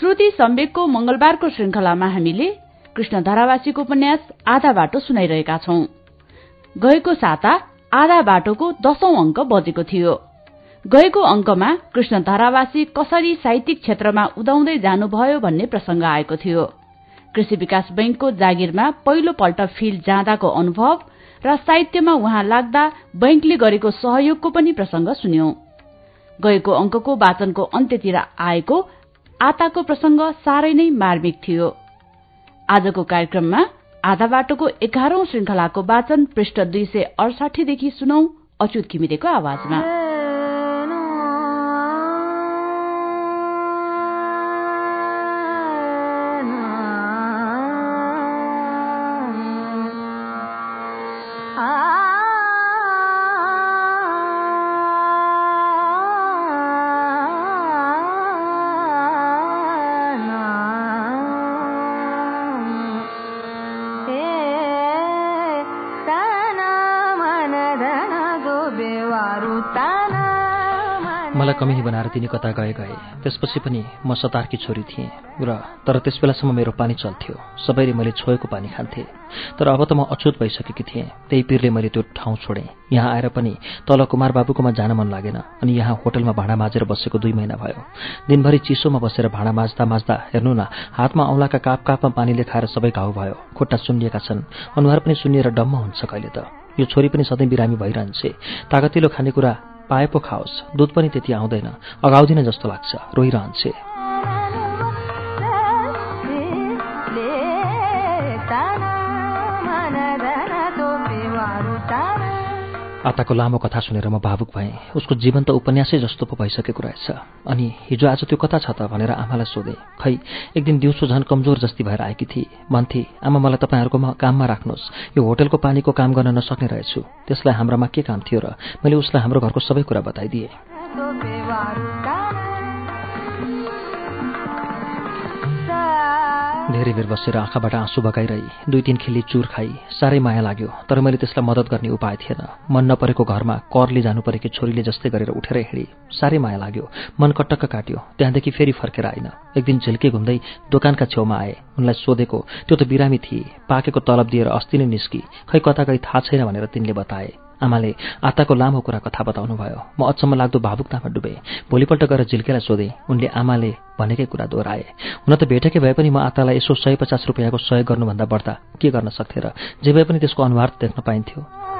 श्रुति सम्वेकको मंगलबारको श्रृंखलामा हामीले कृष्ण धारावासीको उपन्यास आधा बाटो सुनाइरहेका छौं। गएको साता आधा बाटोको दशौं अंक बजेको थियो। गएको अंकमा कृष्ण धारावासी कसरी साहित्यिक क्षेत्रमा उदाउँदै जानुभयो भन्ने प्रसंग आएको थियो। कृषि विकास बैंकको जागिरमा पहिलो पल्ट फिल्ड जाँदाको अनुभव र साहित्यमा उहाँ लाग्दा बैंकले गरेको सहयोगको पनि प्रसंग सुन्यौं। गएको अंकको वाचनको अन्त्यतिर आएको आताको प्रसंग साह्रै नै मार्मिक थियो। आजको कार्यक्रममा आधा बाटोको एघारौं श्रृंखलाको वाचन पृष्ठ दुई सय अडसाठीदेखि सुनौ अच्युत घिमिरेको आवाजमा। कमी बनाएर तिनी कता गए गए। त्यसपछि पनि म सतारकी छोरी थिएँ र तर त्यस बेलासम्म मेरो पानी चल्थ्यो। सबैले मैले छोएको पानी खान्थे। तर अब त म अछुत भइसकेकी थिएँ। त्यही पिरले मैले त्यो ठाउँ छोडेँ। यहाँ आएर पनि तल कुमार बाबुकोमा जान मन लागेन अनि यहाँ होटलमा भाँडा माझेर बसेको दुई महिना भयो। दिनभरि चिसोमा बसेर भाँडा माझ्दा माझ्दा हेर्नु न हातमा औँलाका काप कापमा पानीले खाएर सबै घाउ भयो। खुट्टा सुन्निएका छन्। अनुहार पनि सुन्निएर डम्म हुन्छ कहिले त। यो छोरी पनि सधैँ बिरामी भइरहन्छे। तागतिलो खानेकुरा पाए पो खाओस् दुध पनि त्यति आउँदैन। अगाउँदिन जस्तो लाग्छ। रोइरहन्छे। आताको लामो कथा सुनेर म भावुक भएँ। उसको जीवन त उपन्यासै जस्तो पो भइसकेको रहेछ। अनि हिजो आज त्यो कता छ त भनेर आमालाई सोधेँ। खै एक दिन दिउँसो झन् कमजोर जस्ती भएर आएकी थिए। भन्थे आमा मलाई तपाईँहरूको काममा राख्नुहोस्। यो होटलको पानीको काम गर्न नसक्ने रहेछु। त्यसलाई हाम्रामा के काम थियो र मैले उसलाई हाम्रो घरको सबै कुरा बताइदिएँ। धेरै बेर बसेर आँखाबाट आँसु बगाइरही। दुई तिन खिल्ली चुर खाई। साह्रै माया लाग्यो। तर मैले त्यसलाई मद्दत गर्ने उपाय थिएन। मन नपरेको घरमा करले जानु परेकी छोरीले जस्तै गरेर उठेर हिँडी साह्रै माया लाग्यो। मन कटक्क काट्यो। त्यहाँदेखि फेरि फर्केर आइन। एक दिन झिल्के घुम्दै दोकानका छेउमा आए। उनलाई सोधेको त्यो त बिरामी थिए। पाकेको तलब दिएर अस्ति नै निस्की। खै कता गई थाहा छैन भनेर तिनले बताए। आमाले आताको लामो कुरा कथा बताउनु भयो म अचम्म लाग्दो भावुकतामा डुबे। भोलिपल्ट गएर झिल्केलाई सोधेँ। उनले आमाले भनेकै कुरा दोहोऱ्याए। हुन त भेटेकै भए पनि म आतालाई यसो सय पचास रुपियाँको सहयोग गर्नुभन्दा बढ्दा के गर्न सक्थे र? जे भए पनि त्यसको अनुहार देख्न पाइन्थ्यो।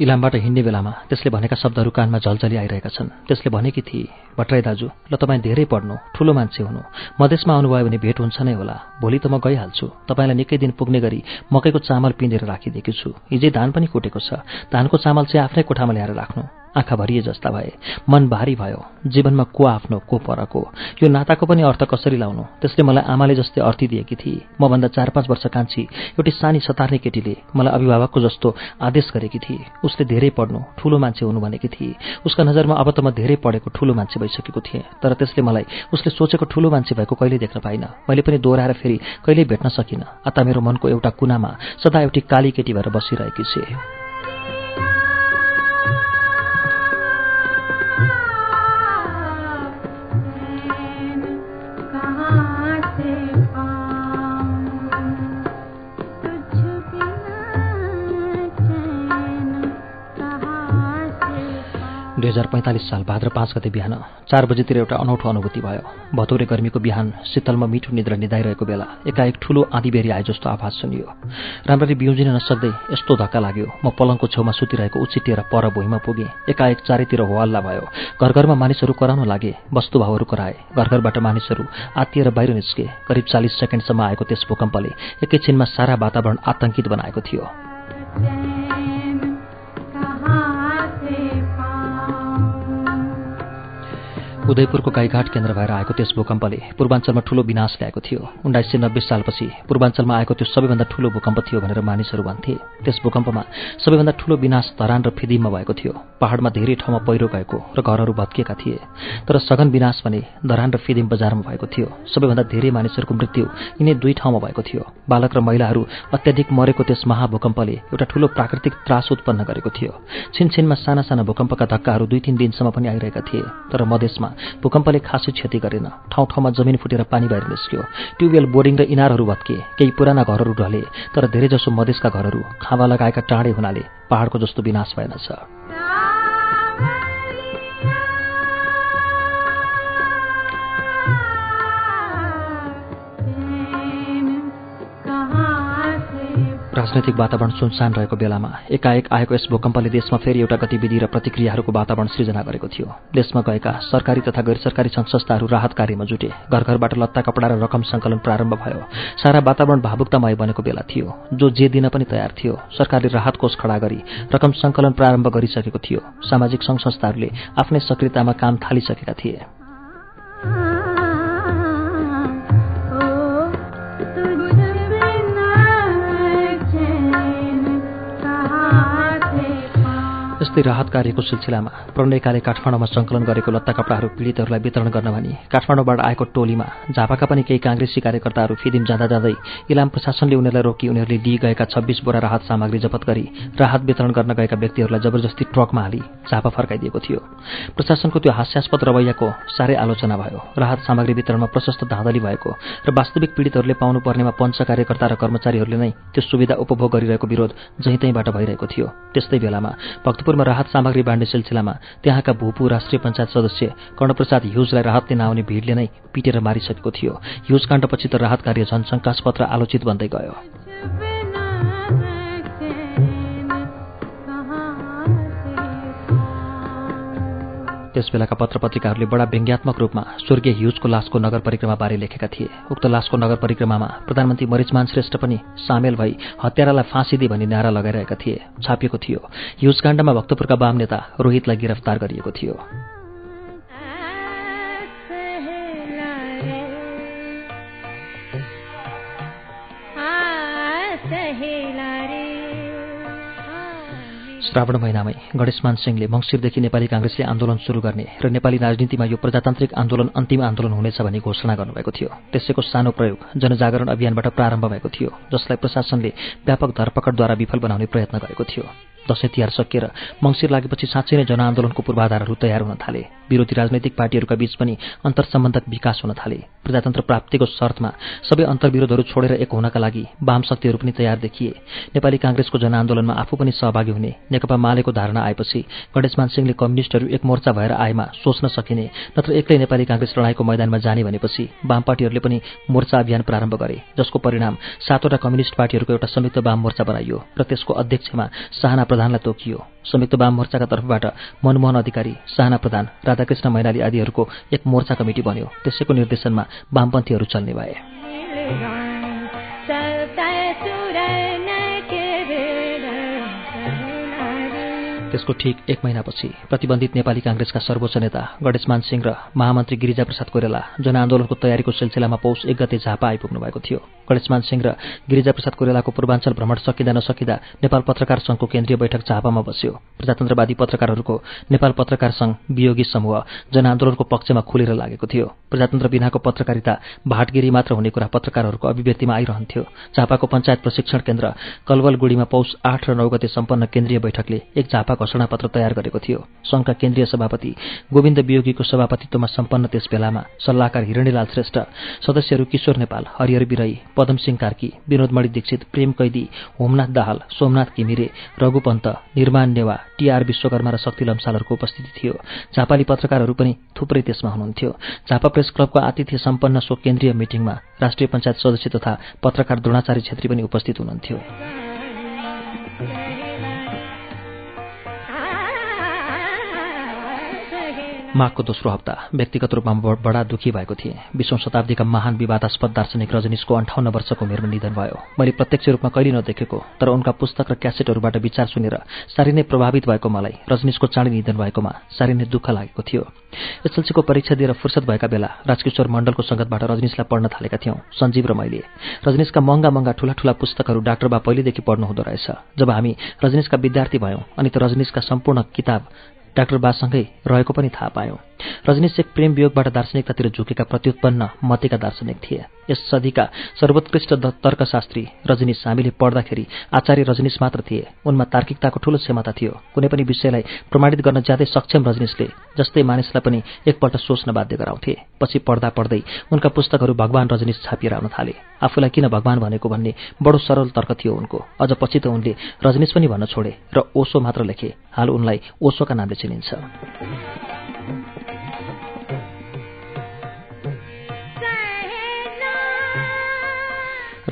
इलामबाट हिँड्ने बेलामा त्यसले भनेका शब्दहरू कानमा झल्झली आइरहेका छन्। त्यसले भनेकी थिए भट्टराई दाजु ल तपाईँ धेरै पढ्नु ठुलो मान्छे हुनु। मधेसमा आउनुभयो भने भेट हुन्छ नै होला। भोलि त म गइहाल्छु। तपाईँलाई निकै दिन पुग्ने गरी मकैको चामल पिँधेर राखिदिएकी छु। हिजै धान पनि कुटेको छ। धानको चामल चाहिँ आफ्नै कोठामा ल्याएर राख्नु। आँखा भरिए जस्ता भए। मन भारी भयो। जीवनमा को आफ्नो को परको? यो नाताको पनि अर्थ कसरी लाउनु? त्यसले मलाई आमाले जस्तै अर्थी दिएकी थिए। मभन्दा चार पाँच वर्ष कान्छी एउटी सानी सतार्ने केटीले मलाई अभिभावकको जस्तो आदेश गरेकी थिए। उसले धेरै पढ्नु ठूलो मान्छे हुनु भनेकी थिए। उसका नजरमा अब त म धेरै पढेको ठूलो मान्छे भइसकेको थिएँ। तर त्यसले मलाई उसले सोचेको ठूलो मान्छे भएको कहिले देख्न पाइनँ। मैले पनि दोहोऱ्याएर फेरि कहिल्यै भेट्न सकिनँ। अत मेरो मनको एउटा कुनामा सदा एउटी काली केटी भएर बसिरहेकी छे। दुई हजार पैँतालिस साल भाद्र पाँच गते बिहान चार बजीतिर एउटा अनौठो अनुभूति भयो। भतौरे गर्मीको बिहान शीतलमा मिठो निद्रा निधाइरहेको बेला एकाएक ठूलो आँधीबेरी आए जस्तो आवाज सुनियो। राम्ररी बिउजिन नसक्दै यस्तो धक्का लाग्यो। म पलङको छेउमा सुतिरहेको उचिटिएर पर भुइँमा पुगेँ। एकाएक चारैतिर हो हल्ला भयो। घर घरमा मानिसहरू कराउन लागे वस्तुभावहरू कराए। घर घरबाट मानिसहरू आत्तिएर बाहिर निस्के। करिब चालिस सेकेन्डसम्म आएको त्यस भूकम्पले एकैछिनमा सारा वातावरण आतंकित बनाएको थियो। उदयपुरको गाईघाट केन्द्र भएर आएको त्यस भूकम्पले पूर्वाञ्चलमा ठूलो विनाश ल्याएको थियो। उन्नाइस सय नब्बे सालपछि पूर्वाञ्चलमा आएको त्यो सबैभन्दा ठूलो भूकम्प थियो भनेर मानिसहरू भन्थे। त्यस भूकम्पमा सबैभन्दा ठूलो विनाश धरान र फिदिममा भएको थियो। पहाडमा धेरै ठाउँमा पहिरो गएको र घरहरू भत्किएका थिए। तर सघन विनाश भने धरान र फिदिम बजारमा भएको थियो। सबैभन्दा धेरै मानिसहरूको मृत्यु यिनै दुई ठाउँमा भएको थियो। बालक र महिलाहरू अत्याधिक मरेको त्यस महाभूकम्पले एउटा ठूलो प्राकृतिक त्रास उत्पन्न गरेको थियो। छिनछिनमा साना साना भूकम्पका धक्काहरू दुई तिन दिनसम्म पनि आइरहेका थिए। तर मधेसमा भूकम्पले खासै क्षति गरेन। ठाउँ ठाउँमा जमिन फुटेर पानी बाहिर निस्क्यो। ट्युबवेल बोर्डिङ र इनारहरू भत्के केही पुराना घरहरू ढले तर धेरैजसो मधेसका घरहरू खाँबा लगाएका टाढे हुनाले पहाडको जस्तो विनाश भएनछ। राजनैतिक वातावरण सुनसान रहेको बेलामा एकाएक आएको यस भूकम्पले देशमा फेरि एउटा गतिविधि र प्रतिक्रियाहरूको वातावरण सृजना गरेको थियो। देशमा गएका सरकारी तथा गैर सरकारी सङ्घ संस्थाहरू राहत कार्यमा जुटे। घर घरबाट लत्ता कपडा र रकम सङ्कलन प्रारम्भ भयो। सारा वातावरण भावुकतामय बनेको बेला थियो जो जे दिन पनि तयार थियो। सरकारले राहत कोष खडा गरी रकम सङ्कलन प्रारम्भ गरिसकेको थियो। सामाजिक सङ्घ संस्थाहरूले आफ्नै सक्रियतामा काम थालिसकेका थिए। यस्तै राहत कार्यको सिलसिलामा प्रणयकाले काठमाडौँमा सङ्कलन गरेको लत्ता कपडाहरू पीडितहरूलाई वितरण गर्न भनी काठमाडौँबाट आएको टोलीमा झापाका पनि केही काङ्ग्रेसी कार्यकर्ताहरू फिदिम जाँदा जाँदै इलाम प्रशासनले उनीहरूलाई रोकी उनीहरूले लिइ गएका छब्बिस बोरा राहत सामग्री जपत गरी राहत वितरण गर्न गएका व्यक्तिहरूलाई जबरजस्ती ट्रकमा हाली झापा फर्काइदिएको थियो। प्रशासनको त्यो हास्यास्पद रवैयाको साह्रै आलोचना भयो। राहत सामग्री वितरणमा प्रशस्त धाँधली भएको र वास्तविक पीडितहरूले पाउनुपर्नेमा पञ्च कार्यकर्ता र कर्मचारीहरूले नै त्यो सुविधा उपभोग गरिरहेको विरोध जहीँतहीँबाट भइरहेको थियो। त्यस्तै बेलामा भक्तपुरमा राहत सामग्री बाँड्ने सिलसिलामा त्यहाँका भूपू राष्ट्रिय पञ्चायत सदस्य कर्णप्रसाद ह्युजलाई राहत दिन आउने भिडले नै पिटेर मारिसकेको थियो। ह्युज काण्डपछि त राहत कार्य झन शङ्कास्पत्र आलोचित बन्दै गयो। त्यसबेलाका पत्र पत्रिकाहरूले बडा व्यङ्ग्यात्मक रूपमा स्वर्गीय ह्युजको लासको नगर परिक्रमाबारे लेखेका थिए। उक्त लासको नगर परिक्रमामा प्रधानमन्त्री मरिचमान श्रेष्ठ पनि सामेल भई हत्यारालाई फाँसी दिए भनी नारा लगाइरहेका थिए। छापिएको थियो। ह्युज काण्डमा भक्तपुरका वाम नेता रोहितलाई गिरफ्तार गरिएको थियो। श्रावण महिनामै गणेशमान सिंहले मङ्सिरदेखि नेपाली काङ्ग्रेसले आन्दोलन सुरु गर्ने र नेपाली राजनीतिमा यो प्रजातान्त्रिक आन्दोलन अन्तिम आन्दोलन हुनेछ भनी घोषणा गर्नुभएको थियो। त्यसैको सानो प्रयोग जनजागरण अभियानबाट प्रारम्भ भएको थियो जसलाई प्रशासनले व्यापक धरपकडद्वारा विफल बनाउने प्रयत्न गरेको थियो। दसैँ तिहार सकिएर मङ्सिर लागेपछि साँच्चै नै जनआन्दोलनको पूर्वाधारहरू तयार हुन थाले। विरोधी राजनैतिक पार्टीहरूका बीच पनि अन्तर्सम्बन्धक विकास हुन थाले। प्रजातन्त्र प्राप्तिको शर्तमा सबै अन्तर्विरोधहरू छोडेर एक हुनका लागि वाम शक्तिहरू पनि तयार देखिए। नेपाली काङ्ग्रेसको जनआन्दोलनमा आफू पनि सहभागी हुने नेकपा मालेको धारणा आएपछि गणेशमान सिंहले कम्युनिस्टहरू एक मोर्चा भएर आएमा सोच्न सकिने नत्र एक्लै नेपाली काङ्ग्रेस लडाईँको मैदानमा जाने भनेपछि वाम पार्टीहरूले पनि मोर्चा अभियान प्रारम्भ गरे जसको परिणाम सातवटा कम्युनिस्ट पार्टीहरूको एउटा संयुक्त वाम मोर्चा बनाइयो र त्यसको अध्यक्षमा साहना प्रधानलाई तोकियो। संयुक्त वाम मोर्चाका तर्फबाट मनमोहन अधिकारी साहना प्रधान राधाकृष्ण मैनाली आदिहरूको एक मोर्चा कमिटी बन्यो। त्यसैको निर्देशनमा वामपन्थीहरू चल्ने भए। त्यसको ठिक एक महिनापछि प्रतिबन्धित नेपाली काङ्ग्रेसका सर्वोच्च नेता गणेशमान सिंह र महामन्त्री गिरिजाप्रसाद कोइराला जनआन्दोलनको तयारीको सिलसिलामा पौष एक गते झापा आइपुग्नु भएको थियो। गणेशमान सिंह र गिरिजाप्रसाद कोइरालाको पूर्वाञ्चल भ्रमण सकिँदा नसकिँदा नेपाल पत्रकार संघको केन्द्रीय बैठक झापामा बस्यो। प्रजातन्त्रवादी पत्रकारहरूको नेपाल पत्रकार संघ वियोगी समूह जनआन्दोलनको पक्षमा खुलेर लागेको थियो। प्रजातन्त्र बिनाको पत्रकारिता भाटगिरी मात्र हुने कुरा पत्रकारहरूको अभिव्यक्तिमा आइरहन्थ्यो। झापाको पञ्चायत प्रशिक्षण केन्द्र कलवलगुडीमा पौष आठ र नौ गते सम्पन्न केन्द्रीय बैठकले एक झापा घोषणापत्र तयार गरेको थियो। संघका केन्द्रीय सभापति गोविन्द वियोगीको सभापतित्वमा सम्पन्न त्यस बेलामा सल्लाहकार हिरणीलाल श्रेष्ठ सदस्यहरू किशोर नेपाल हरिहर बिरई पदमसिंह कार्की विनोदमणि दीक्षित प्रेम कैदी होमनाथ दाहाल सोमनाथ किमिरे रघुपन्त निर्माण नेवा टीआर विश्वकर्मा र शक्ति लम्सालहरूको उपस्थिति थियो। झापाली पत्रकारहरू पनि थुप्रै त्यसमा हुनुहुन्थ्यो। झापा प्रेस क्लबको आतिथ्य सम्पन्न सो केन्द्रीय मिटिङमा राष्ट्रिय पञ्चायत सदस्य तथा पत्रकार द्रोणाचार्य छेत्री पनि उपस्थित हुनुहुन्थ्यो। माघको दोस्रो हप्ता व्यक्तिगत रूपमा बडा दुखी भएको थिएँ। बिसौँ शताब्दीका महान विवादास्पद दार्शनिक रजनीशको अन्ठाउन्न वर्षको उमेरमा निधन भयो। मैले प्रत्यक्ष रूपमा कहिले नदेखेको तर उनका पुस्तक र क्यासेटहरूबाट विचार सुनेर साह्रै नै प्रभावित भएको मलाई रजनीशको चाँडै निधन भएकोमा साह्रै नै दुःख लागेको थियो। एसएलसीको परीक्षा दिएर फुर्सद भएका बेला राजकिशोर मण्डलको सङ्गतबाट रजनीशलाई पढ्न थालेका थियौँ सञ्जीव र मैले। रजनीशका महँगा महँगा ठुला ठुला पुस्तकहरू डाक्टर बा पहिलेदेखि पढ्नु हुँदो रहेछ। जब हामी रजनीशका विद्यार्थी भयौँ अनि त रजनीशका सम्पूर्ण किताब डाक्टर बासँगै रहेको पनि थाहा पायौँ। रजनीश एक प्रेम वियोगबाट दार्शनिकतातिर झुकेका प्रत्युत्पन्न मतेका दार्शनिक थिए। यस सदीका सर्वोत्कृष्ट तर्कशास्त्री रजनीश हामीले पढ्दाखेरि आचार्य रजनीश मात्र थिए। उनमा तार्किकताको ठूलो क्षमता थियो। कुनै पनि विषयलाई प्रमाणित गर्न ज्यादै सक्षम रजनीशले जस्तै मानिसलाई पनि एकपल्ट सोच्न बाध्य गराउँथे। पछि पढ्दा पढ्दै उनका पुस्तकहरू भगवान रजनीश छापिएर आउन थाले। आफूलाई किन भगवान भनेको भन्ने बडो सरल तर्क थियो उनको। अझ पछि त उनले रजनीश पनि भन्न छोडे र ओसो मात्र लेखे। हाल उनलाई ओसोका नामले चिनिन्छ।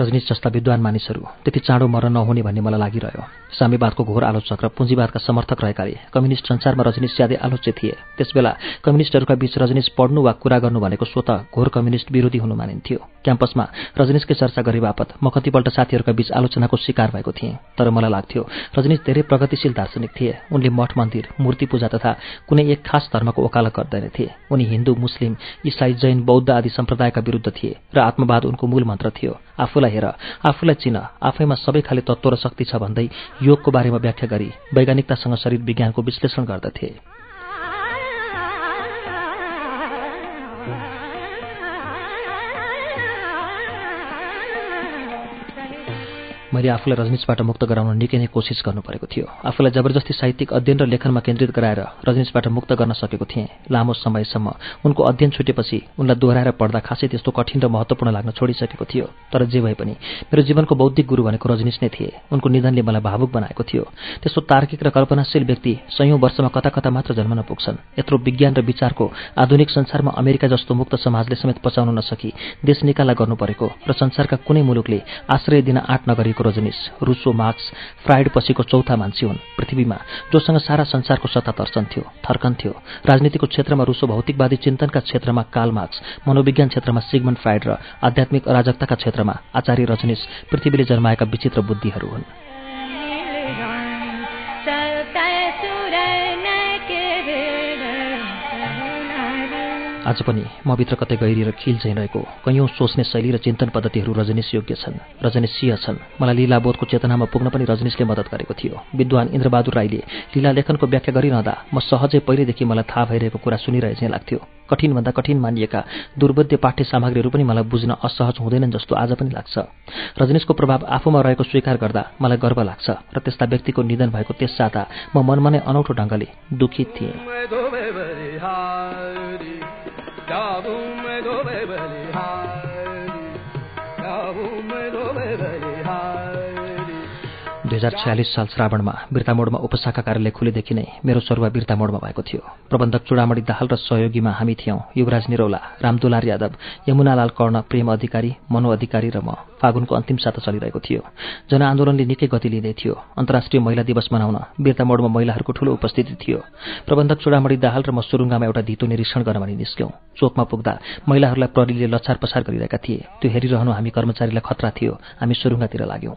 रजनीश जस्ता विद्वान मानिसहरू त्यति चाँडो मरण नहुने भन्ने मलाई लागिरह्यो। साम्यवादको घोर आलोचक र पुँजीवादका समर्थक रहेकाले कम्युनिस्ट संसारमा रजनीश ज्यादै आलोच्य थिए। त्यसबेला कम्युनिस्टहरूका बीच रजनीश पढ्नु वा कुरा गर्नु भनेको स्वत घोर कम्युनिस्ट विरोधी हुनु मानिन्थ्यो। क्याम्पसमा रजनीशकै चर्चा गरे बापत म कतिपल्ट साथीहरूका बीच आलोचनाको शिकार भएको थिएँ। तर मलाई लाग्थ्यो रजनीश धेरै प्रगतिशील दार्शनिक थिए। उनले मठ मन्दिर मूर्ति पूजा तथा कुनै एक खास धर्मको ओकालत गर्दैनथे। उनी हिन्दू मुस्लिम इसाई जैन बौद्ध आदि सम्प्रदायका विरुद्ध थिए र आत्मवाद उनको मूल मन्त्र थियो। आफूलाई हेर आफूलाई चिन आफैमा सबै खाले तत्त्व र शक्ति छ भन्दै योगको बारेमा व्याख्या गरी वैज्ञानिकतासँग शरीर विज्ञानको विश्लेषण गर्दथे। मैले आफूलाई रजनीशबाट मुक्त गराउन निकै नै कोसिस गर्नु परेको थियो। आफूलाई जबरजस्ती साहित्यिक अध्ययन र लेखनमा केन्द्रित गराएर रजनीशबाट मुक्त गर्न सकेको थिएँ। लामो समयसम्म उनको अध्ययन छुटेपछि उनलाई दोहोऱ्याएर पढ्दा खासै त्यस्तो कठिन र महत्त्वपूर्ण लाग्न छोडिसकेको थियो। तर जे भए पनि मेरो जीवनको बौद्धिक गुरु भनेको रजनीश नै थिए। उनको निधनले मलाई भावुक बनाएको थियो। त्यस्तो तार्किक र कल्पनाशील व्यक्ति सयौं वर्षमा कता कता मात्र जन्मन पुग्छन्। यत्रो विज्ञान र विचारको आधुनिक संसारमा अमेरिका जस्तो मुक्त समाजले समेत पचाउन नसकी देश निकाला गर्नु परेको र संसारका कुनै मुलुकले आश्रय दिन आँट नगरेको रजनीश रुसो मार्क्स फ्राइड पछिको चौथा मान्छे हुन्। पृथ्वीमा जोसँग सारा संसारको सत्ता तर्सन्थ्यो थर्कन्थ्यो राजनीतिको क्षेत्रमा रुसो भौतिकवादी चिन्तनका क्षेत्रमा काल मार्क्स मनोविज्ञान क्षेत्रमा सिगमन फ्राइड र आध्यात्मिक अराजकताका क्षेत्रमा आचार्य रजनीश पृथ्वीले जन्माएका विचित्र बुद्धिहरू हुन्। आज पनि मभित्र कतै गहिरिएर खिल चाहिँ रहेको कैयौँ सोच्ने शैली र चिन्तन पद्धतिहरू रजनीश योग्य छन् रजनीशीय छन्। मलाई लीलाबोधको चेतनामा पुग्न पनि रजनीशले मद्दत गरेको थियो। विद्वान इन्द्रबहादुर राईले लीला लेखनको व्याख्या गरिरहँदा म सहजै पहिलेदेखि मलाई थाहा भइरहेको कुरा सुनिरहे चाहिँ लाग्थ्यो। कठिनभन्दा कठिन मानिएका दुर्बोध्य पाठ्य सामग्रीहरू पनि मलाई बुझ्न असहज हुँदैनन् जस्तो आज पनि लाग्छ। रजनीशको प्रभाव आफूमा रहेको स्वीकार गर्दा मलाई गर्व लाग्छ र त्यस्ता व्यक्तिको निधन भएको त्यस साता म मनमा नै अनौठो ढङ्गले दुखित थिएँ। Yavum edo bebeli hayli Yavum edo bebeli हजार छयालिस साल श्रावणमा बिर्तामोडमा उपशाखा कार्यालय खुलेदेखि नै मेरो सरुवा बिर्तामोडमा भएको थियो। प्रबन्धक चुडामणी दाहाल र सहयोगीमा हामी थियौँ युवराज निरौला रामदुलार यादव यमुनालाल कर्ण प्रेम अधिकारी मनो अधिकारी र म फागुनको अन्तिम साता चलिरहेको थियो। जनआन्दोलनले निकै गति लिँदै थियो। अन्तर्राष्ट्रिय महिला दिवस मनाउन बिर्तामोडमा महिलाहरूको ठूलो उपस्थिति थियो। प्रबन्धक चुडामणी दाहाल र म सुरुङ्गामा एउटा धितो निरीक्षण गर्न भनी निस्क्यौँ। चोकमा पुग्दा महिलाहरूलाई प्रहरीले लछार पछार गरिरहेका थिए। त्यो हेरिरहनु हामी कर्मचारीलाई खतरा थियो। हामी सुरुङ्गातिर लाग्यौँ।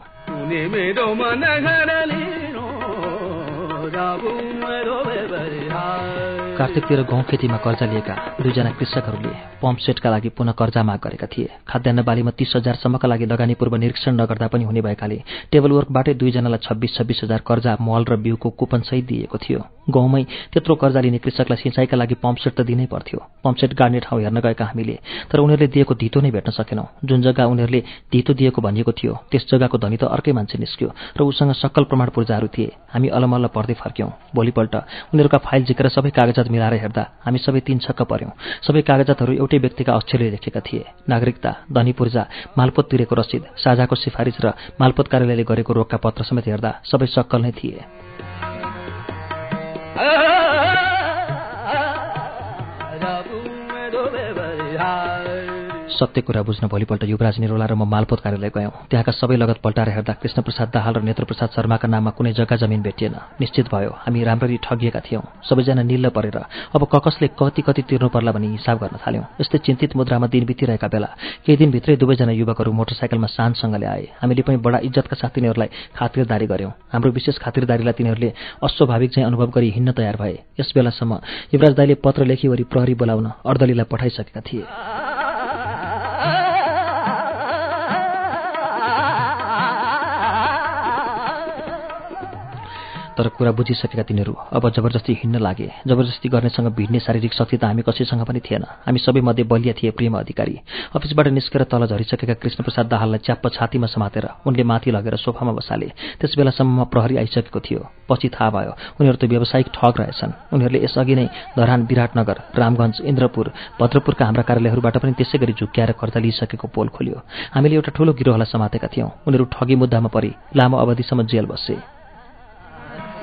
Jerelino, da. कार्तिकतिर गहुँ खेतीमा कर्जा लिएका दुईजना कृषकहरूले पम्प सेटका लागि पुनः कर्जा माग गरेका थिए। खाद्यान्न बालीमा तीस हजारसम्मका लागि लगानी पूर्व निरीक्षण नगर्दा पनि हुने भएकाले टेबल वर्कबाटै दुईजनालाई छब्बिस छब्बिस हजार कर्जा मल र बिउको कुपन सहित दिएको थियो। गाउँमै त्यत्रो कर्जा लिने कृषकलाई सिँचाइका लागि पम्पसेट त दिनै पर्थ्यो। पम्पसेट गाड्ने ठाउँ हेर्न गएका हामीले तर उनीहरूले दिएको धितो नै भेट्न सकेनौँ। जुन जग्गा उनीहरूले धितो दिएको भनिएको थियो त्यस जग्गाको धनी त अर्कै मान्छे निस्क्यो र उसँग सक्कल प्रमाण पूर्जाहरू थिए। हामी अलमल्ल पर्दै फर्क्यौँ। भोलिपल्ट उनीहरूका फाइल झिकेर सबै कागजात मिलाएर हेर्दा हामी सबै तीन छक्क पर्यौँ। सबै कागजातहरू एउटै व्यक्तिका अक्षरले लेखेका थिए। नागरिकता धनी पूर्जा मालपोत तिरेको रसिद साझाको सिफारिस र मालपोत कार्यालयले गरेको रोगका पत्र समेत हेर्दा सबै सक्कल नै थिए। सत्य कुरा बुझ्न भोलिपल्ट युवराज निरोला र म मालपोत कार्यालय गयौँ त्यहाँका सबै लगत पल्टाएर हेर्दा कृष्णप्रसाद दाहाल र नेत्रप्रसाद शर्माका नाममा कुनै जग्गा जमिन भेटिएन। निश्चित भयो हामी राम्ररी ठगिएका थियौँ। सबैजना निल्ल परेर अब ककसले कति कति तिर्नु पर्ला भनी हिसाब गर्न थाल्यौँ। यस्तै चिन्तित मुद्रामा दिन बितिरहेका बेला केही दिनभित्रै दुवैजना युवकहरू मोटरसाइकलमा शानसँगले आए। हामीले पनि बडा इज्जतका साथ तिनीहरूलाई खातिरदारी गऱ्यौँ हाम्रो विशेष खातिरदारीलाई तिनीहरूले अस्वाभाविक चाहिँ अनुभव गरी हिँड्न तयार भए। यस बेलासम्म युवराज दाईले पत्र लेखीवरी प्रहरी बोलाउन अर्दलीलाई पठाइसकेका थिए। तर कुरा बुझिसकेका तिनीहरू अब जबरजस्ती हिँड्न लागे। जबरजस्ती गर्नेसँग भिड्ने शारीरिक शक्ति त हामी कसैसँग पनि थिएन। हामी सबैमध्ये बलिया थिए प्रेम अधिकारी। अफिसबाट निस्केर तल झरिसकेका कृष्णप्रसाद दाहाललाई च्याप्प छातीमा समातेर उनले माथि लगेर सोफामा बसाले। त्यस बेलासम्म प्रहरी आइसकेको थियो। पछि थाहा भयो उनीहरू त व्यावसायिक ठग रहेछन्। उनीहरूले यसअघि नै धरान विराटनगर रामगञ्ज इन्द्रपुर भद्रपुरका हाम्रा कार्यालयहरूबाट पनि त्यसै गरी झुक्क्याएर कर्जा लिइसकेको पोल खोल्यो। हामीले एउटा ठूलो गिरोहलाई समातेका थियौँ। उनीहरू ठगी मुद्दामा परि लामो अवधिसम्म जेल बसे।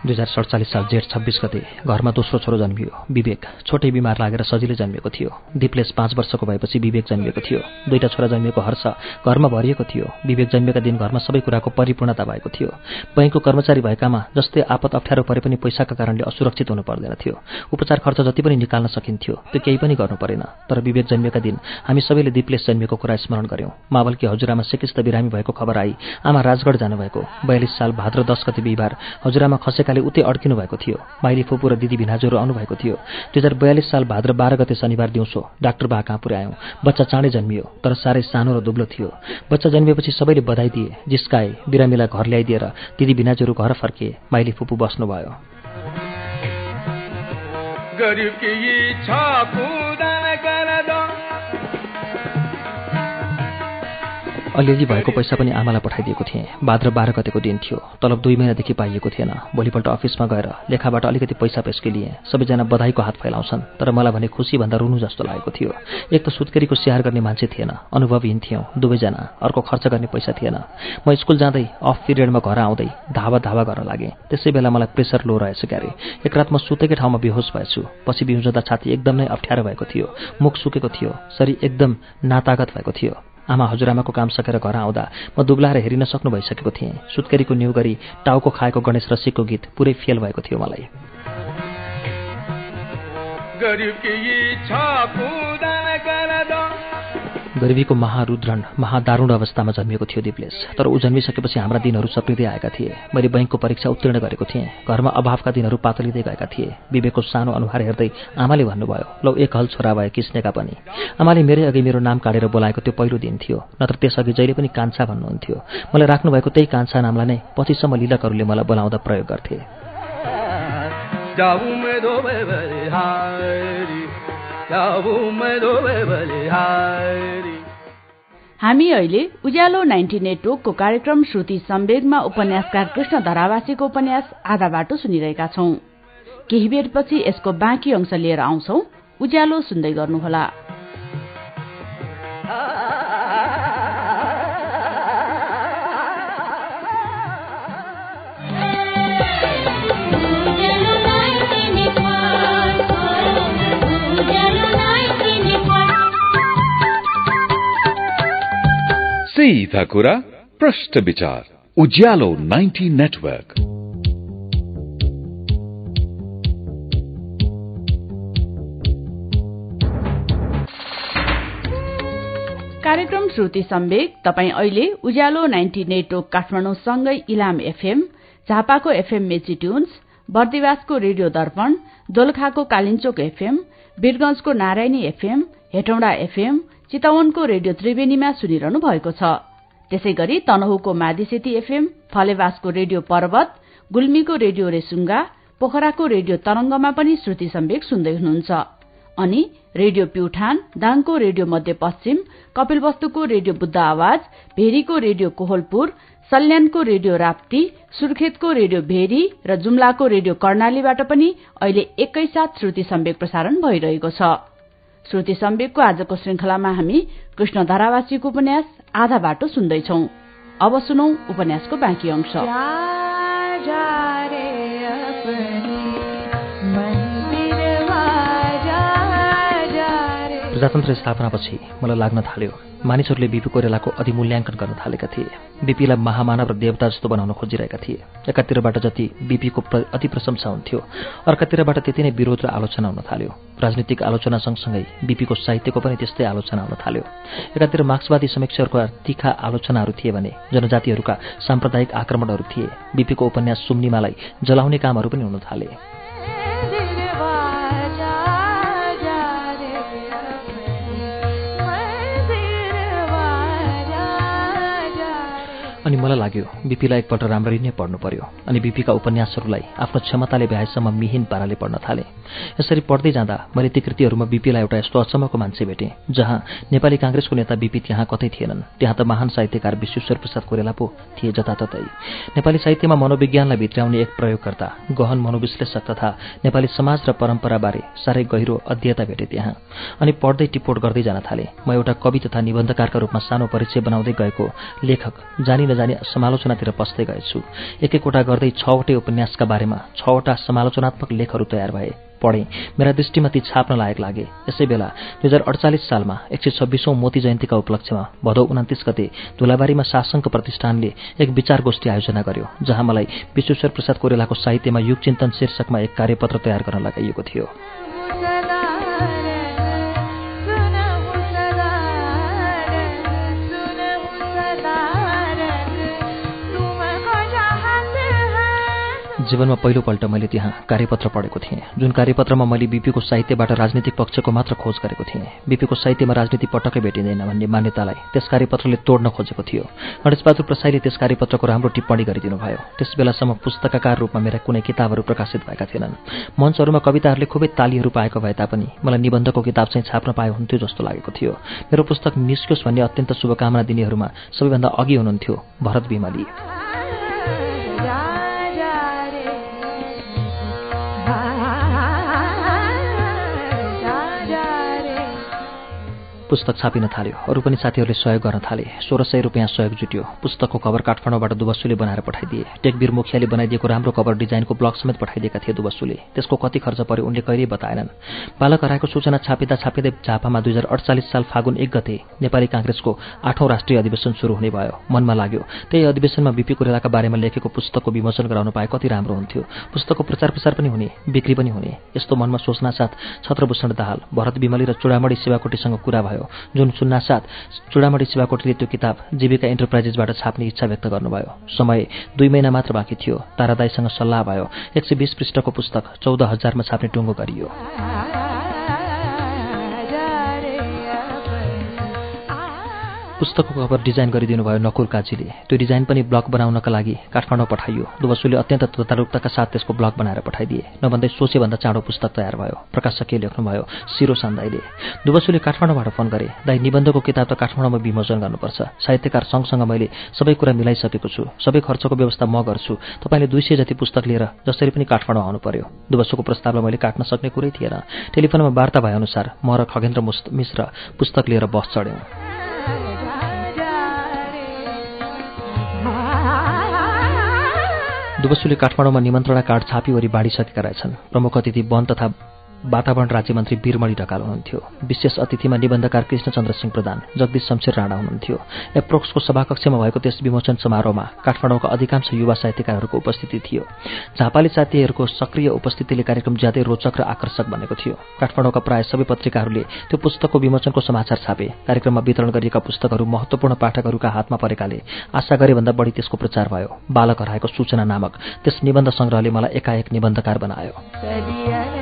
दुई हजार सडचालिस साल जेठ छब्बिस गते घरमा दोस्रो छोरो जन्मियो। विवेक छोटै बिमार लागेर सजिलै जन्मिएको थियो। दिप्लेस पाँच वर्षको भएपछि विवेक जन्मिएको थियो। दुईटा छोरा जन्मिएको हर्ष घरमा भरिएको थियो। विवेक जन्मिएका दिन घरमा सबै कुराको परिपूर्णता भएको थियो। बैङ्कको कर्मचारी भएकामा जस्तै आपत अप्ठ्यारो परे पनि पैसाका कारणले असुरक्षित हुनु पर्दैन थियो। उपचार खर्च जति पनि निकाल्न सकिन्थ्यो त्यो केही पनि गर्नु परेन। तर विवेक जन्मिएका दिन हामी सबैले दिप्लेस जन्मिएको कुरा स्मरण गऱ्यौँ मावलकी हजुरआमा सिकिस्त बिरामी भएको खबर आई। आमा राजगढ जानुभएको। बयालिस साल भाद्र दस गति बिहिबार हजुरआमा खसेकाले उहाँले उतै अड्किनु भएको थियो। माइली फुपू र दिदी भिनाजुहरू आउनुभएको थियो। दुई हजार बयालिस साल भाद्र बाह्र गते शनिबार दिउँसो डाक्टर बा कहाँ पुर्यायौँ बच्चा चाँडै जन्मियो तर साह्रै सानो र दुब्लो थियो। बच्चा जन्मिएपछि सबैले बधाई दिए जिस्काए बिरामीलाई घर ल्याइदिएर दिदी भिनाजुहरू घर फर्किए माइली फुपू बस्नुभयो। अलिअलि भएको पैसा पनि आमालाई पठाइदिएको थिएँ। भाद्र बाह्र गतेको दिन थियो। तलब दुई महिनादेखि पाइएको थिएन। भोलिपल्ट अफिसमा गएर लेखाबाट अलिकति पैसा पेस्के लिएँ सबैजना बधाईको हात फैलाउँछन् तर मलाई भने खुसीभन्दा रुनु जस्तो लागेको थियो। एक त सुत्केरीको स्याहार गर्ने मान्छे थिएन अनुभवहीन थियौँ दुवैजना। अर्को खर्च गर्ने पैसा थिएन। म स्कुल जाँदै अफ पिरियडमा घर आउँदै धावा धावा गर्न लागेँ। त्यसै बेला मलाई प्रेसर लो रहेछ क्यारे। एक रात म सुतेकै ठाउँमा बेहोस भएछु। पछि बिउजदा छाती एकदम अप्ठ्यारो भएको थियो। मुख सुकेको थियो। शरीर एकदम नातागत भएको थियो। आमा हजुरआमाको काम सकेर घर आउँदा म दुब्लाएर हेरिन सक्नु भइसकेको थिएँ। सुत्केरीको न्यु गरी टाउको खाएको गणेश रसिकको गीत पुरै फेल भएको थियो मलाई। गरिबीको महारुद्रण महादारुण अवस्थामा जन्मिएको थियो दिप्लेस। तर ऊ जन्मिसकेपछि हाम्रा दिनहरू सप्रिँदै आएका थिए। मैले बैङ्कको परीक्षा उत्तीर्ण गरेको थिएँ। घरमा अभावका दिनहरू पातलिँदै गएका थिए। विवेकको सानो अनुहार हेर्दै आमाले भन्नुभयो लौ एक हल छोरा भए किस्नेका पनि आमाले मेरै अघि मेरो नाम काटेर बोलाएको त्यो पहिलो दिन थियो। नत्र त्यसअघि जहिले पनि कान्छा भन्नुहुन्थ्यो। मलाई राख्नुभएको त्यही कान्छा नामलाई नै पछिसम्म लिलकहरूले मलाई बोलाउँदा प्रयोग गर्थे। हामी अहिले उज्यालो नाइन्टी नेटवर्कको कार्यक्रम श्रुति सम्वेगमा उपन्यासकार कृष्ण धरावासीको उपन्यास आधा बाटो सुनिरहेका छौं। केही बेरपछि यसको बाँकी अंश लिएर आउँछौ। उज्यालो सुन्दै गर्नुहोला। कुरा विचार उज्यालो 90 नेटवर्क कार्यक्रम श्रुति सम्वेक तपाईँ अहिले उज्यालो नाइन्टी नेटवर्क काठमाडौँसँगै इलाम एफएम झापाको एफएम मेची ट्युन्स बर्दिवासको रेडियो दर्पण दोलखाको कालिन्चोक एफएम वीरगंजको नारायणी एफएम हेटौँडा एफएम चितवनको रेडियो त्रिवेणीमा सुनिरहनु भएको छ। त्यसै गरी तनहुको मादिसेती एफएम फलेवासको रेडियो पर्वत गुल्मीको रेडियो रेसुङ्गा पोखराको रेडियो तरंगमा पनि श्रुति सम्वेक सुन्दै हुनुहुन्छ। अनि रेडियो प्युठान दाङको रेडियो मध्यपश्चिम कपिलवस्तुको रेडियो बुद्ध आवाज भेरीको रेडियो कोहलपुर सल्यानको रेडियो राप्ती सुर्खेतको रेडियो भेरी र जुम्लाको रेडियो कर्णालीबाट पनि अहिले एकैसाथ श्रुति सम्वेक प्रसारण भइरहेको छ। श्रुति सम्वेकको आजको श्रृंखलामा हामी कृष्ण धारावासीको उपन्यास आधा बाटो सुन्दैछौ। अब सुनौ उपन्यासको बाँकी अंश। प्रजातन्त्र स्थापनापछि मलाई लाग्न थाल्यो मानिसहरूले बिपी कोरेलाको अधिमूल्याङ्कन गर्न थालेका थिए। बिपीलाई महामानव र देवता जस्तो बनाउन खोजिरहेका थिए। एकातिरबाट जति बिपीको अति प्रशंसा हुन्थ्यो अर्कातिरबाट त्यति नै विरोध र आलोचना हुन थाल्यो। राजनीतिक आलोचना सँगसँगै बिपीको साहित्यको पनि त्यस्तै आलोचना हुन थाल्यो। एकातिर मार्क्सवादी समीक्षकहरूका तिखा आलोचनाहरू थिए भने जनजातिहरूका साम्प्रदायिक आक्रमणहरू थिए। बिपीको उपन्यास सुम्निमालाई जलाउने कामहरू पनि हुन थाले। अनि मलाई लाग्यो बिपीलाई एकपल्ट राम्ररी नै पढ्नु पर्यो। अनि बिपीका उपन्यासहरूलाई आफ्नो क्षमताले भ्याएसम्म मिहिन पाराले पढ्न थालेँ। यसरी पढ्दै जाँदा मैले ती कृतिहरूमा बिपीलाई एउटा यस्तो अचम्मको मान्छे भेटेँ जहाँ नेपाली काङ्ग्रेसको नेता बिपी त्यहाँ कतै थिएनन्। त्यहाँ त महान साहित्यकार विश्वेश्वर प्रसाद कोरेला पो थिए जताततै। नेपाली साहित्यमा मनोविज्ञानलाई भित्राउने एक प्रयोगकर्ता गहन मनोविश्लेषक तथा नेपाली समाज र परम्पराबारे साह्रै गहिरो अध्ययता भेटे त्यहाँ। अनि पढ्दै टिपोट गर्दै जान थालेँ। म एउटा कवि तथा निबन्धकारका रूपमा सानो परिचय बनाउँदै गएको लेखक जानी नजानी समालोचनातिर पस्दै गएछु। एक एकवटा गर्दै छवटै उपन्यासका बारेमा छवटा समालोचनात्मक लेखहरू तयार भए। पढेँ। मेरा दृष्टिमा ती छाप्न लायक लागे। यसै बेला दुई हजार अडचालिस सालमा एक सय छब्बिसौँ मोती जयन्तीका उपलक्ष्यमा भदौ उन्तिस गते धुलाबारीमा शासनको प्रतिष्ठानले एक विचार गोष्ठी आयोजना गर्यो जहाँ मलाई विश्वेश्वर प्रसाद कोरेलाको साहित्यमा युग चिन्तन शीर्षकमा एक कार्यपत्र तयार गर्न लगाइएको थियो। जीवनमा पहिलोपल्ट मैले त्यहाँ कार्यपत्र पढेको थिएँ। जुन कार्यपत्रमा मैले बिपीको साहित्यबाट राजनीतिक पक्षको मात्र खोज गरेको थिएँ। बिपीको साहित्यमा राजनीति पटक्कै भेटिँदैन भन्ने मान्यतालाई त्यस कार्यपत्रले तोड्न खोजेको थियो। गणेशबहादुर प्रसाईले त्यस कार्यपत्रको राम्रो टिप्पणी गरिदिनु भयो। त्यस बेलासम्म पुस्तककार रूपमा मेरा कुनै किताबहरू प्रकाशित भएका थिएनन्। मञ्चहरूमा कविताहरूले खुबै तालीहरू पाएको भए तापनि मलाई निबन्धको किताब चाहिँ छाप्न पाए हुन्थ्यो जस्तो लागेको थियो। मेरो पुस्तक निस्क्योस् भन्ने अत्यन्त शुभकामना दिनेहरूमा सबैभन्दा अघि हुनुहुन्थ्यो भरत विमली पुस्तक छापिन थाल्यो। अरू पनि साथीहरूले सहयोग गर्न थाले। सोह्र सय रुपियाँ सहयोग जुट्यो। पुस्तकको कभर काठमाडौँबाट दुबस्सुले बनाएर पठाइदिए। टेकबिर मुखियाले बनाइदिएको राम्रो कभर डिजाइनको ब्लक समेत पठाइदिएका थिए दुबस्सुले। त्यसको कति खर्च पर्यो उनले कहिल्यै बताएनन्। बालक हराएको सूचना छापिँदा छापिँदै झापामा दुई हजार अडचालिस साल फागुन एक गते नेपाली काङ्ग्रेसको आठौँ राष्ट्रिय अधिवेशन सुरु हुने भयो। मनमा लाग्यो त्यही अधिवेशनमा बिपी कुरेलाका बारेमा लेखेको पुस्तकको विमोचन गराउन पाए कति राम्रो हुन्थ्यो। पुस्तकको प्रचार प्रसार पनि हुने बिक्री पनि हुने। यस्तो मनमा सोच्नासाथ छत्रभूषण दाहाल भरत विमली र चुडामणी सेवाकोटीसँग कुरा भयो। भयो। जुन सुन्नासाथ चुडामणी शिवाकोटीले त्यो किताब जीविका इन्टरप्राइजेसबाट छाप्ने इच्छा व्यक्त गर्नुभयो। समय दुई महिना मात्र बाँकी थियो। तारादाईसँग सल्लाह भयो। एक सय बिस पृष्ठको पुस्तक चौध हजारमा छाप्ने टुङ्गो गरियो। पुस्तकको कभर डिजाइन गरिदिनु भयो नकुर काजीले। त्यो डिजाइन पनि ब्लक बनाउनका लागि काठमाडौँ पठाइयो। दुवसुले अत्यन्त तदारुकताका साथ त्यसको ब्लक बनाएर पठाइदिए। नभन्दै सोचेभन्दा चाँडो पुस्तक तयार भयो। प्रकाशकले लेख्नुभयो सिरो सान्दाईले। दुवसुले काठमाडौँबाट फोन गरे दाई निबन्धको किताब त काठमाडौँमा विमोचन गर्नुपर्छ। साहित्यकार सँगसँग मैले सबै कुरा मिलाइसकेको छु। सबै खर्चको व्यवस्था म गर्छु। तपाईँले दुई सय जति पुस्तक लिएर जसरी पनि काठमाडौँ आउनु पर्यो दुवसुको प्रस्तावलाई मैले काट्न सक्ने कुरै थिएन। टेलिफोनमा वार्ता भएअनुसार म र खगेन्द्र मिश्र पुस्तक लिएर बस चढ्यौँ। दुबसुले काठमाडौँमा निमन्त्रणा कार्ड छापीवरी बाँडिसकेका रहेछन्। प्रमुख अतिथि वन तथा वातावरण राज्यमन्त्री वीरमणि ढकाल हुनुहुन्थ्यो। विशेष अतिथिमा निबन्धकार कृष्णचन्द्र सिंह प्रधान जगदीश शमशेर राणा हुनुहुन्थ्यो। एप्रोक्सको सभाकक्षमा भएको त्यस विमोचन समारोहमा काठमाडौँका अधिकांश युवा साहित्यकारहरूको उपस्थिति थियो। झापाली साथीहरूको सक्रिय उपस्थितिले कार्यक्रम ज्यादै रोचक र आकर्षक बनेको थियो। काठमाडौँका प्राय सबै पत्रिकाहरूले त्यो पुस्तकको विमोचनको समाचार छापे। कार्यक्रममा वितरण गरिएका पुस्तकहरू महत्वपूर्ण पाठकहरूका हातमा परेकाले आशा गरेभन्दा बढी त्यसको प्रचार भयो। बालक हराएको सूचना नामक त्यस निबन्ध सङ्ग्रहले मलाई एकाएक निबन्धकार बनायो।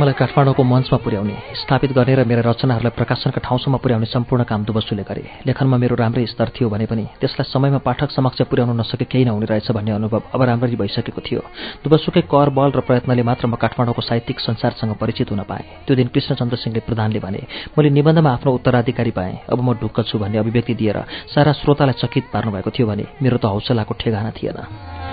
मलाई काठमाडौँको मञ्चमा पुर्याउने स्थापित गर्ने र मेरा रचनाहरूलाई प्रकाशनका ठाउँसम्म पुर्याउने सम्पूर्ण काम दुबसुले गरे। लेखनमा मेरो राम्रै स्तर थियो भने पनि त्यसलाई समयमा पाठक समक्ष पुर्याउन नसके केही नहुने रहेछ भन्ने अनुभव अब राम्ररी भइसकेको थियो। दुबसुकै कर बल र प्रयत्नले मात्र म काठमाडौँको साहित्यिक संसारसँग परिचित हुन पाएँ। त्यो दिन कृष्णचन्द्र सिंहले प्रधानले भने मैले निबन्धमा आफ्नो उत्तराधिकारी पाएँ। अब म ढुक्क छु भन्ने अभिव्यक्ति दिएर सारा श्रोतालाई चकित पार्नुभएको थियो भने मेरो त हौसलाको ठेगाना थिएन।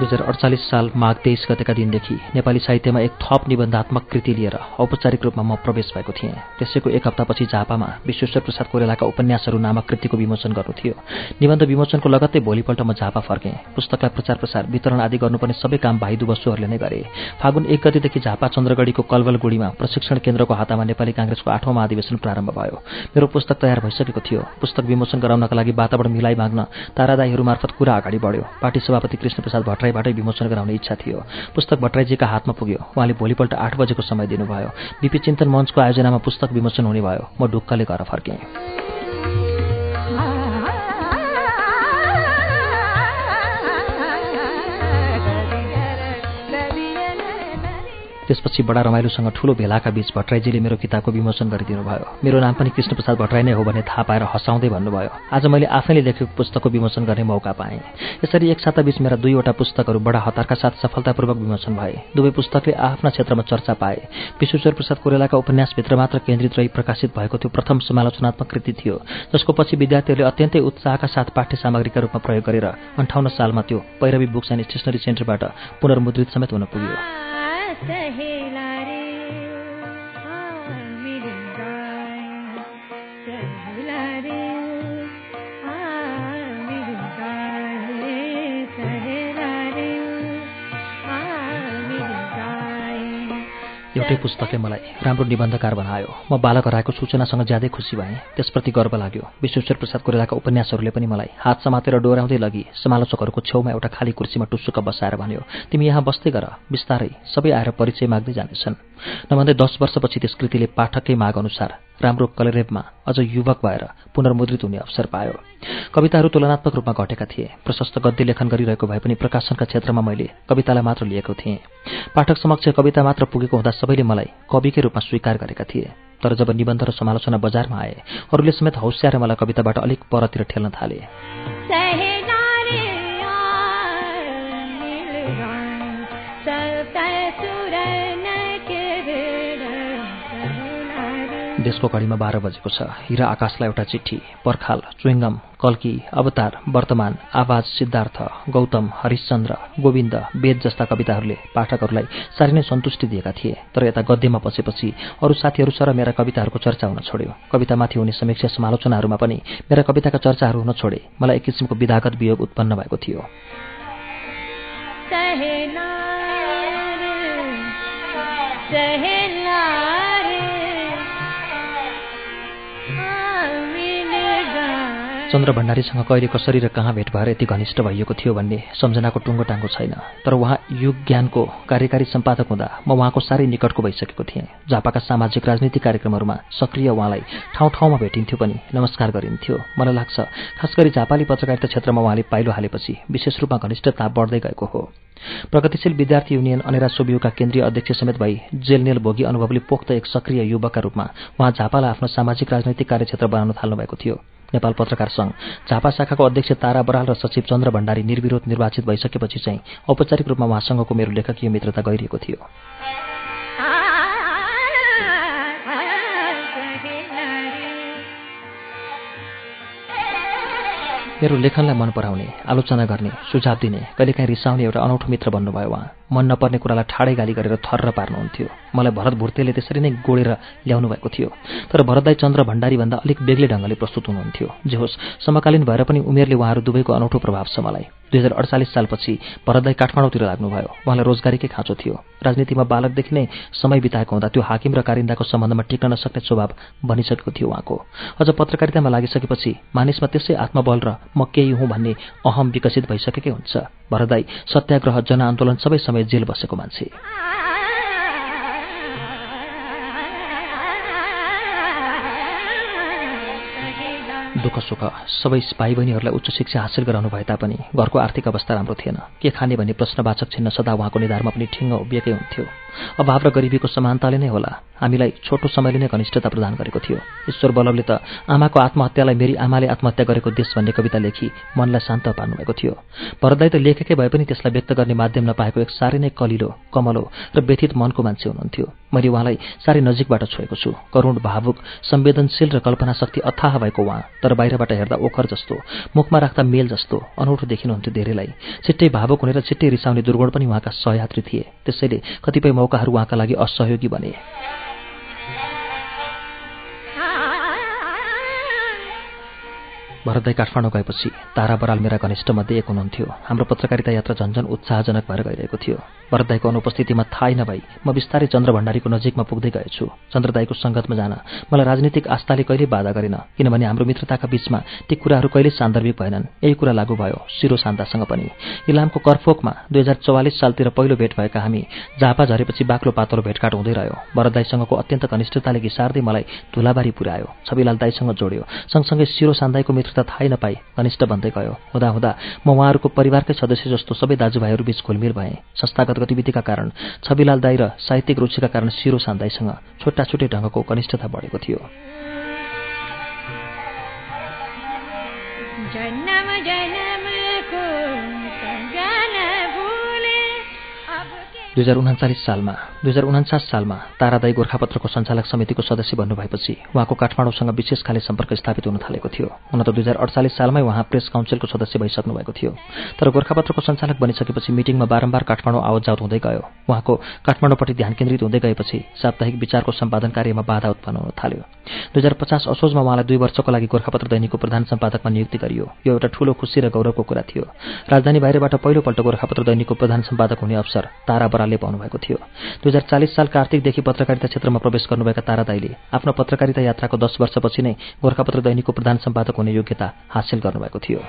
दुई हजार अडचालिस साल माघ तेइस गतेका दिनदेखि नेपाली साहित्यमा एक थप निबन्धात्मक कृति लिएर औपचारिक रूपमा म प्रवेश भएको थिएँ। त्यसैको एक हप्तापछि झापामा विश्वेश्वर प्रसाद कोरेलाका उपन्यासहरू नामक कृतिको विमोचन गर्नु थियो। निबन्ध विमोचनको लगत्तै भोलिपल्ट म झापा फर्केँ। पुस्तकलाई प्रचार प्रसार वितरण आदि गर्नुपर्ने सबै काम भाइदु बसुहरूले नै गरे। फागुन एक गतिदेखि झापा चन्द्रगढीको कलवलगुडीमा प्रशिक्षण केन्द्रको हातामा नेपाली काङ्ग्रेसको आठौँ महाधिवेशन प्रारम्भ भयो। मेरो पुस्तक तयार भइसकेको थियो। पुस्तक विमोचन गराउनका लागि वातावरण मिलाइ माग्न तारादाईहरू मार्फत कुरा अगाडि बढ्यो। पार्टी सभापति कृष्णप्रसाद भट्टराईबाटै विमोचन गराउने इच्छा थियो। पुस्तक भट्टराईजीका हातमा पुग्यो। उहाँले भोलिपल्ट आठ बजेको समय दिनुभयो। बिपी चिन्तन मञ्चको आयोजनामा पुस्तक विमोचन हुने भयो। म ढुक्कले घर फर्केँ। त्यसपछि बडा रमाइलोसँग ठूलो भेलाका बीच भट्टराईजीले मेरो किताबको विमोचन गरिदिनु भयो मेरो नाम पनि कृष्णप्रसाद भट्टराई नै हो भन्ने थाहा पाएर हँसाउँदै भन्नुभयो आज मैले आफैले लेखेको पुस्तकको विमोचन गर्ने मौका पाएँ। यसरी एक साताबीच मेरा दुईवटा पुस्तकहरू बडा हतारका साथ सफलतापूर्वक विमोचन भए। दुवै पुस्तकले आफ्ना क्षेत्रमा चर्चा पाए। विश्वेश्वर प्रसाद कोरेलाका उपन्यासभित्र मात्र केन्द्रित रही प्रकाशित भएको त्यो प्रथम समालोचनात्मक कृति थियो जसको पछि विद्यार्थीहरूले अत्यन्तै उत्साहका साथ पाठ्य सामग्रीका रूपमा प्रयोग गरेर अन्ठाउन्न सालमा त्यो पैरवी बुक्स एन्ड स्टेसनरी सेन्टरबाट पुनर्मुद्रित समेत हुन पुग्यो। सहे एउटै पुस्तकले मलाई राम्रो निबन्धकार बनायो। म बालक हराएको सूचनासँग ज्यादै खुसी भएँ। त्यसप्रति गर्व लाग्यो। विश्वेश्वर प्रसाद कोरेलाका उपन्यासहरूले पनि मलाई हात समातेर डोराउँदै लगी समालोचकहरूको छेउमा एउटा खाली कुर्सीमा टुस्सुक बसाएर भन्यो तिमी यहाँ बस्दै गर बिस्तारै। सबै आएर परिचय माग्दै जानेछन् नभन्दै दस वर्षपछि त्यस कृतिले पाठककै माग अनुसार राम्रो कलरेबमा अझ युवक भएर पुनर्मुद्रित हुने अवसर पायो। कविताहरू तुलनात्मक रूपमा घटेका थिए। प्रशस्त गद्य लेखन गरिरहेको भए पनि प्रकाशनका क्षेत्रमा मैले कवितालाई मात्र लिएको थिएँ। पाठक समक्ष कविता मात्र पुगेको हुँदा सबैले मलाई कविकै रूपमा स्वीकार गरेका थिए। तर जब निबन्ध र समालोचना बजारमा आए अरूले समेत हौस्याएर मलाई कविताबाट अलिक परतिर ठेल्न थाले। देशको घडीमा बाह्र बजेको छ। हिरा आकाशलाई एउटा चिठी पर्खाल चुइङ्गम कल्की अवतार वर्तमान आवाज सिद्धार्थ गौतम हरिश्चन्द्र गोविन्द वेद जस्ता कविताहरूले पाठकहरूलाई साह्रै नै सन्तुष्टि दिएका थिए तर यता गद्यमा पसेपछि अरू साथीहरू सर मेरा कविताहरूको चर्चा हुन छोड्यो। कवितामाथि हुने समीक्षा समालोचनाहरूमा पनि मेरा कविताका चर्चाहरू हुन छोडे। मलाई एक किसिमको विधागत वियोग उत्पन्न भएको थियो। चन्द्र भण्डारीसँग कहिले कसरी र कहाँ भेट भएर यति घनिष्ठ भइएको थियो भन्ने सम्झनाको टुङ्गो टाङ्गो छैन। तर उहाँ युग ज्ञानको कार्यकारी सम्पादक हुँदा म उहाँको साह्रै निकटको भइसकेको थिएँ। झापाका सामाजिक राजनीतिक कार्यक्रमहरूमा सक्रिय उहाँलाई ठाउँ ठाउँमा भेटिन्थ्यो पनि नमस्कार गरिन्थ्यो। मलाई लाग्छ खास गरी झापाली पत्रकारिता क्षेत्रमा उहाँले पाइलो हालेपछि विशेष रूपमा घनिष्ठता बढ्दै गएको हो। प्रगतिशील विद्यार्थी युनियन अनेरा सोबियोका केन्द्रीय अध्यक्ष समेत भई जेलनेल भोगी अनुभवले पोख्त एक सक्रिय युवकका रूपमा उहाँ झापालाई आफ्नो सामाजिक राजनैतिक कार्यक्षेत्र बनाउन थाल्नुभएको थियो। नेपाल पत्रकार संघ झापा शाखाको अध्यक्ष तारा बराल र सचिव चन्द्र भण्डारी निर्विरोध निर्वाचित भइसकेपछि चाहिँ औपचारिक रूपमा उहाँसँगको मेरो लेखकीय मित्रता गइरहेको थियो। मेरो लेखनलाई मन पराउने आलोचना गर्ने सुझाव दिने कहिलेकाहीँ रिसाउने एउटा अनौठो मित्र भन्नुभयो उहाँ। मन नपर्ने कुरालाई ठाडै गाली गरेर थर्र पार्नुहुन्थ्यो। मलाई भरत भुर्तेले त्यसरी नै गोडेर ल्याउनु भएको थियो। तर भरतदाई चन्द्र भण्डारीभन्दा अलिक बेग्लै ढङ्गले प्रस्तुत हुनुहुन्थ्यो। जे होस् समकालीन भएर पनि उमेरले उहाँहरू दुवैको अनौठो प्रभाव छ मलाई। दुई हजार अडचालिस सालपछि भरतदाई काठमाडौँतिर लाग्नुभयो। उहाँलाई रोजगारीकै खाँचो थियो। राजनीतिमा बालकदेखि नै समय बिताएको हुँदा त्यो हाकिम र कारिन्दाको सम्बन्धमा टिक्न नसक्ने स्वभाव बनिसकेको थियो उहाँको। अझ पत्रकारितामा लागिसकेपछि मानिसमा त्यसै आत्मबल र म केही हुँ भन्ने अहम विकसित भइसकेकै हुन्छ। भरदाई सत्याग्रह जनआन्दोलन सबै समय जेल बसेको मान्छे। दुःख सुख सबै भाइ बहिनीहरूलाई उच्च शिक्षा हासिल गराउनु भए तापनि घरको आर्थिक अवस्था राम्रो थिएन। के खाने भन्ने प्रश्नवाचक छिन्न सदा उहाँको निधारमा पनि ठिङ्ग उभिएकै हुन्थ्यो। अभाव र गरिबीको समानताले नै होला। हामीलाई छोटो समयले नै घनिष्ठता प्रदान गरेको थियो। ईश्वर बल्लभले त आमाको आत्महत्यालाई मेरी आमाले आत्महत्या गरेको देश भन्ने कविता लेखी मनलाई शान्त पार्नुभएको थियो। भरतदाई त लेखेकै भए पनि त्यसलाई व्यक्त गर्ने माध्यम नपाएको एक साह्रै नै कलिलो कमलो र व्यथित मनको मान्छे हुनुहुन्थ्यो। मैले उहाँलाई साह्रै नजिकबाट छोएको छु। करुण भावुक संवेदनशील र कल्पना शक्ति अथाह भएको उहाँ तर बाहिरबाट हेर्दा ओखर जस्तो मुखमा राख्दा मेल जस्तो अनौठो देखिनुहुन्थ्यो धेरैलाई। छिट्टै भावुक र छिट्टै रिसाउने दुर्गुण पनि उहाँका सहयात्री थिए। त्यसैले कतिपय मौकाहरू उहाँका लागि असहयोगी बने। भरतदाई काठमाडौँ गएपछि तारा बराल मेरा घनिष्ठमध्ये एक हुनुहुन्थ्यो। हाम्रो पत्रकारिता यात्रा झन्झन उत्साहजनक भएर गइरहेको थियो। भरतदाईको अनुपस्थितिमा थाहै नभई म बिस्तारै चन्द्र भण्डारीको नजिकमा पुग्दै गएछु। चन्द्रदाईको सङ्गतमा जान मलाई राजनीतिक आस्थाले कहिल्यै बाधा गरेन किनभने हाम्रो मित्रताका बीचमा ती कुराहरू कहिल्यै सान्दर्भिक भएनन्। यही कुरा लागू भयो सिरो शान्तासँग पनि। इलामको करफोकमा दुई हजार चौवालिस सालतिर पहिलो भेट भएका हामी झापा झरेपछि बाक्लो पातलो भेटघाट हुँदै रह्यो। भरतदाईसँगको अत्यन्त घनिष्ठताले घिसार्दै मलाई धुलाबारी पुर्यायो छविलाल दाईसँग जोड्यो। सँगसँगै सिरो सान्दाईको मित्रता थाहै नपाई घनिष्ठ भन्दै गयो। हुँदा हुँदा म उहाँहरूको परिवारकै सदस्य जस्तो सबै दाजुभाइहरू बीच घुलमिल भएँ। संस्थागत गतिविधिका कारण छविलाल दाई र साहित्यिक रुचिका कारण सिरो सान्दाईसँग छुट्टा छुट्टै ढङ्गको कनिष्ठता बढेको थियो। दुई हजार उन्चालिस सालमा दुई हजार उन्चास सालमा तारादाई गोर्खापत्रको सञ्चालक समितिको सदस्य बन्नुभएपछि उहाँको काठमाडौँसँग विशेष खाले सम्पर्क स्थापित हुन थालेको थियो। हुन त दुई हजार अडचालिस सालमै उहाँ प्रेस काउन्सिलको सदस्य भइसक्नु भएको थियो। तर गोर्खापत्रको सञ्चालक बनिसकेपछि मिटिङमा बारम्बार काठमाडौँ आवत जावत हुँदै गयो। उहाँको काठमाडौँपट्टि ध्यान केन्द्रित हुँदै गएपछि साप्ताहिक विचारको सम्पादन कार्यमा बाधा उत्पन्न हुन थाल्यो। दुई हजार पचास असोजमा उहाँलाई दुई वर्षको लागि गोर्खापत्र दैनिकको प्रधान सम्पादकमा नियुक्ति गरियो। यो एउटा ठूलो खुसी र गौरवको कुरा थियो। राजधानी बाहिरबाट पहिलोपल्ट गोर्खापत्र दैनिकको प्रधान सम्पादक हुने अवसर तारा बरालले पाउनुभएको थियो। दुई हजार चालिस साल कार्तिकदेखि पत्रकारिता क्षेत्रमा प्रवेश गर्नुभएका तारा दाईले आफ्नो पत्रकारिता यात्राको दस वर्षपछि नै गोर्खापत्र दैनिकको प्रधान सम्पादक हुने योग्यता हासिल गर्नुभएको थियो।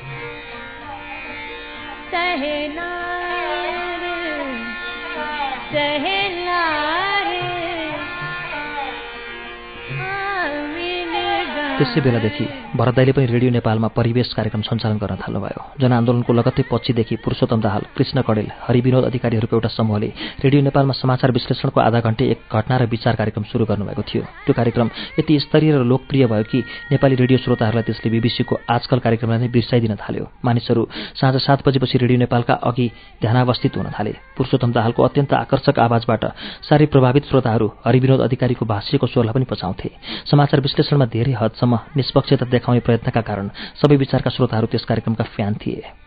त्यसै बेलादेखि भरतदाईले पनि रेडियो नेपालमा परिवेश कार्यक्रम सञ्चालन गर्न थाल्नुभयो। जनआन्दोलनको लगत्तै पछिदेखि पुरुषोत्तम दाहाल कृष्ण कडेल हरिविनोद अधिकारीहरूको एउटा समूहले रेडियो नेपालमा समाचार विश्लेषणको आधा घण्टे एक घटना र विचार कार्यक्रम सुरु गर्नुभएको थियो। त्यो कार्यक्रम यति स्तरीय र लोकप्रिय भयो कि नेपाली रेडियो श्रोताहरूलाई त्यसले बिबिसीको आजकल कार्यक्रमलाई नै बिर्साइदिन थाल्यो। मानिसहरू साँझ सात बजेपछि रेडियो नेपालका अघि ध्यानावस्थित हुन थाले। पुरुषोत्तम दाहालको अत्यन्त आकर्षक आवाजबाट साह्रै प्रभावित श्रोताहरू हरिविनोद अधिकारीको भाष्यको स्वरलाई पनि पचाउँथे। समाचार विश्लेषणमा धेरै हदसम्म निष्पक्षता देखाउने प्रयत्नका कारण सबै विचारका श्रोताहरू त्यस कार्यक्रमका फ्यान थिए।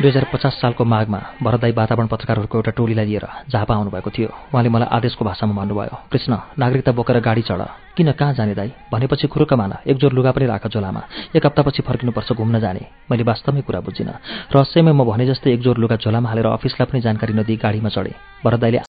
दुई हजार पचास सालको माघमा भरतदाई वातावरण पत्रकारहरूको एउटा टोलीलाई लिएर झापा आउनुभएको थियो। उहाँले मलाई आदेशको भाषामा भन्नुभयो कृष्ण नागरिकता बोकेर गाडी चढ। किन कहाँ जाने दाई? भनेपछि खुरुक्क मान एकजोर लुगा पनि राख झोलामा एक हप्तापछि फर्किनुपर्छ घुम्न जाने। मैले वास्तवमै कुरा बुझिनँ। रहस्यमै म भने जस्तै एकजोर लुगा झोलामा हालेर अफिसलाई पनि जानकारी नदिई गाडीमा चढेँ। भरतदाईले